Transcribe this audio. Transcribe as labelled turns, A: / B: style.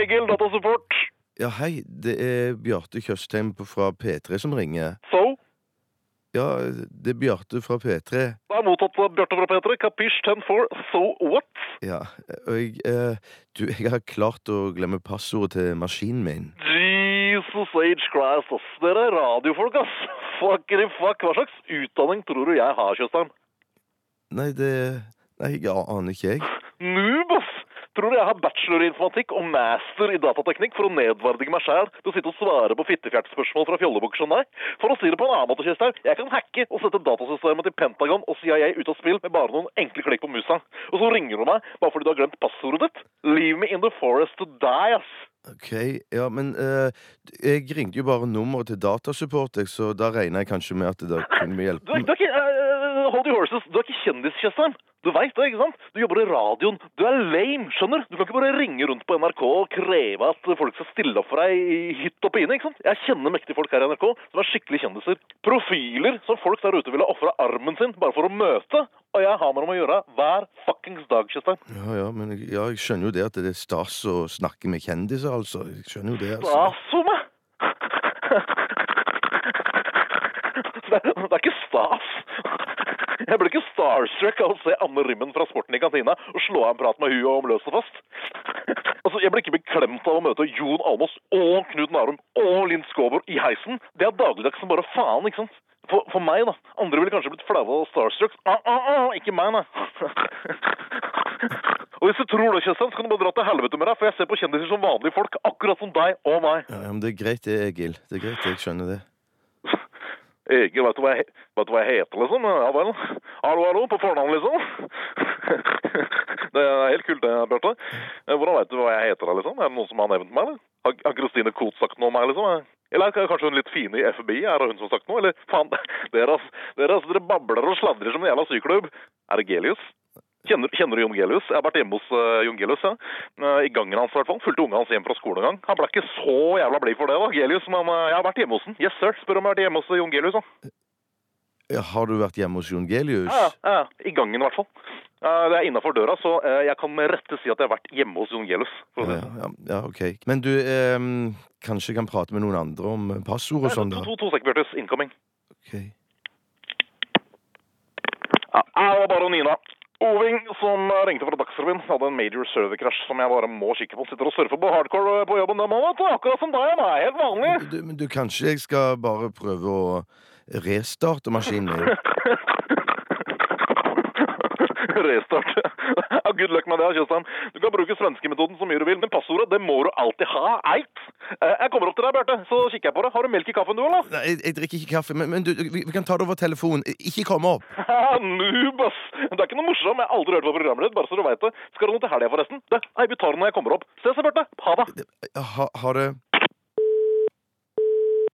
A: Egil, datasupport.
B: Ja, hei. Det er Bjarte Tjøstheim fra P3 som ringer.
A: So?
B: Ja, det er Bjarte fra P3.
A: Det er mottatt av Bjarte fra P3. Capiche 10-4. So what?
B: Ja, og jeg eh, Du, jeg har klart å glemme passordet til maskinen min.
A: Jesus Age Christ, ass. Dere er radiofolk, ass. Fuckery fuck. Hva slags utdanning tror du jeg har, Tjøstheim?
B: Nei, det Nei, jeg aner ikke, jeg.
A: Noob, ass! Tror du jeg har bachelor i informatikk og master i datateknikk for å nedverdige meg sjæl til å sitte og svare på fittefjertspørsmål fra fjollebukker som deg? For å si det på en annen måte, Kjøsthaug, jeg kan hacke og sette datasystemet til Pentagon og CIA ut av spill med bare noen enkle klikk på musa. Og så ringer du meg bare fordi du har glemt passordet ditt? Leave me in the forest to die, ass!
B: Ok, ja, men uh, jeg ringte jo bare nummeret til datasupport, så da regner jeg kanskje med at det kunne
A: Du
B: hjelpe
A: Du, du ikke eh, Hold your horses. Du er ikke kjendis, Tjøstheim. Du veit det, ikke sant? Du jobber i radioen. Du er lame, skjønner? Du kan ikke bare ringe rundt på NRK og kreve at folk skal stille opp for deg i hytt og pine, ikke sant? Jeg kjenner mektige folk her i NRK som er skikkelig kjendiser. Profiler som folk der ute ville ofra armen sin bare for å møte. Og jeg har med dem å gjøre hver fuckings dag, Tjøstheim.
B: Ja, ja, men ja, jeg skjønner jo det at det er stas å snakke med kjendiser, altså. Jeg skjønner jo det, altså.
A: Stas for meg! Det er, det er ikke stas. Jeg ble ikke starstruck av å se Anne Rimmen fra Sporten i kantina og slå av en prat med hun om løst og fast. Altså, Jeg ble ikke beklemt av å møte Jon Almaas og Knut Narum og Linn Skåber i heisen. Det er dagligdags som bare faen, ikke sant? For, for meg, da. Andre ville kanskje blitt flaue av starstruck. Ah, ah, ah, ikke meg, nei. Og hvis du tror det, Kjøstheim, så kan du bare dra til helvete med deg, for jeg ser på kjendiser som vanlige folk, akkurat som deg og meg.
B: Ja, men det er greit det, Egil. Det er greit, jeg skjønner det.
A: Egil, vet du hva jeg, vet du hva jeg heter, liksom? Ja vel. Hallo, hallo, på fornavn, liksom? Det er helt kult, det, Bjarte. Eh, Hvordan vet du hva jeg heter, liksom? Er det noen som har nevnt meg, eller? Har Kristine Koht sagt noe om meg, liksom? Eller er kanskje hun litt fine i FBI? Er det hun som har sagt noe? Eller faen, dere, dere, dere babler og sladrer som en jævla syklubb. Er det Gelius? Kjenner, kjenner du Jon Gelius? Jeg har vært hjemme hos uh, Jon Gelius, ja. Uh, I gangen hans, i hvert fall. Fulgte ungene hans hjem fra skolen en gang. Han ble ikke så jævla blid for det, da, Gelius, men uh, jeg har vært hjemme hos han. Yes, sir. Spør om jeg har vært hjemme hos eh, Jon Gelius, da.
B: Ja, har du vært hjemme hos Jon Gelius?
A: Ja, ja, ja. I gangen, i hvert fall. Eh, det er innafor døra, så eh, jeg kan med rette si at jeg har vært hjemme hos Jon Gelius.
B: Ja, ja, ja, ok. Men du, ehm, kanskje kan prate med noen andre om eh, passord og sånn,
A: To, to, to sek, Bjørtes. Incoming.
B: Ok.
A: Ja, jeg var bare Nina. Oving som ringte fra Dagsrevyen, hadde en major server crash som jeg bare må kikke på. Sitter og surfer på hardcore på jobben den måneden. Akkurat som deg og meg. Helt vanlig.
B: Du, men du, kanskje jeg skal bare prøve å restarte maskinen?
A: Restart. Good luck med det, Kjøstheim. Du kan bruke svenskemetoden så mye du vil, men passordet det må du alltid ha. Eit. Eh, Jeg kommer opp til deg, Bjarte, så kikker jeg på det. Har du melk i kaffen, du, eller?
B: Nei, jeg, jeg drikker ikke kaffe, men, men du, vi, vi kan ta det over telefon. Ikke komme opp.
A: Noob, ass! Det er ikke noe morsomt. Jeg har aldri hørt på programmet ditt, bare så du veit det. Skal du noe til helga, forresten? Det, nei, vi tar det når jeg kommer opp. Ses, Bjarte. Ha det.
B: Ha, ha det.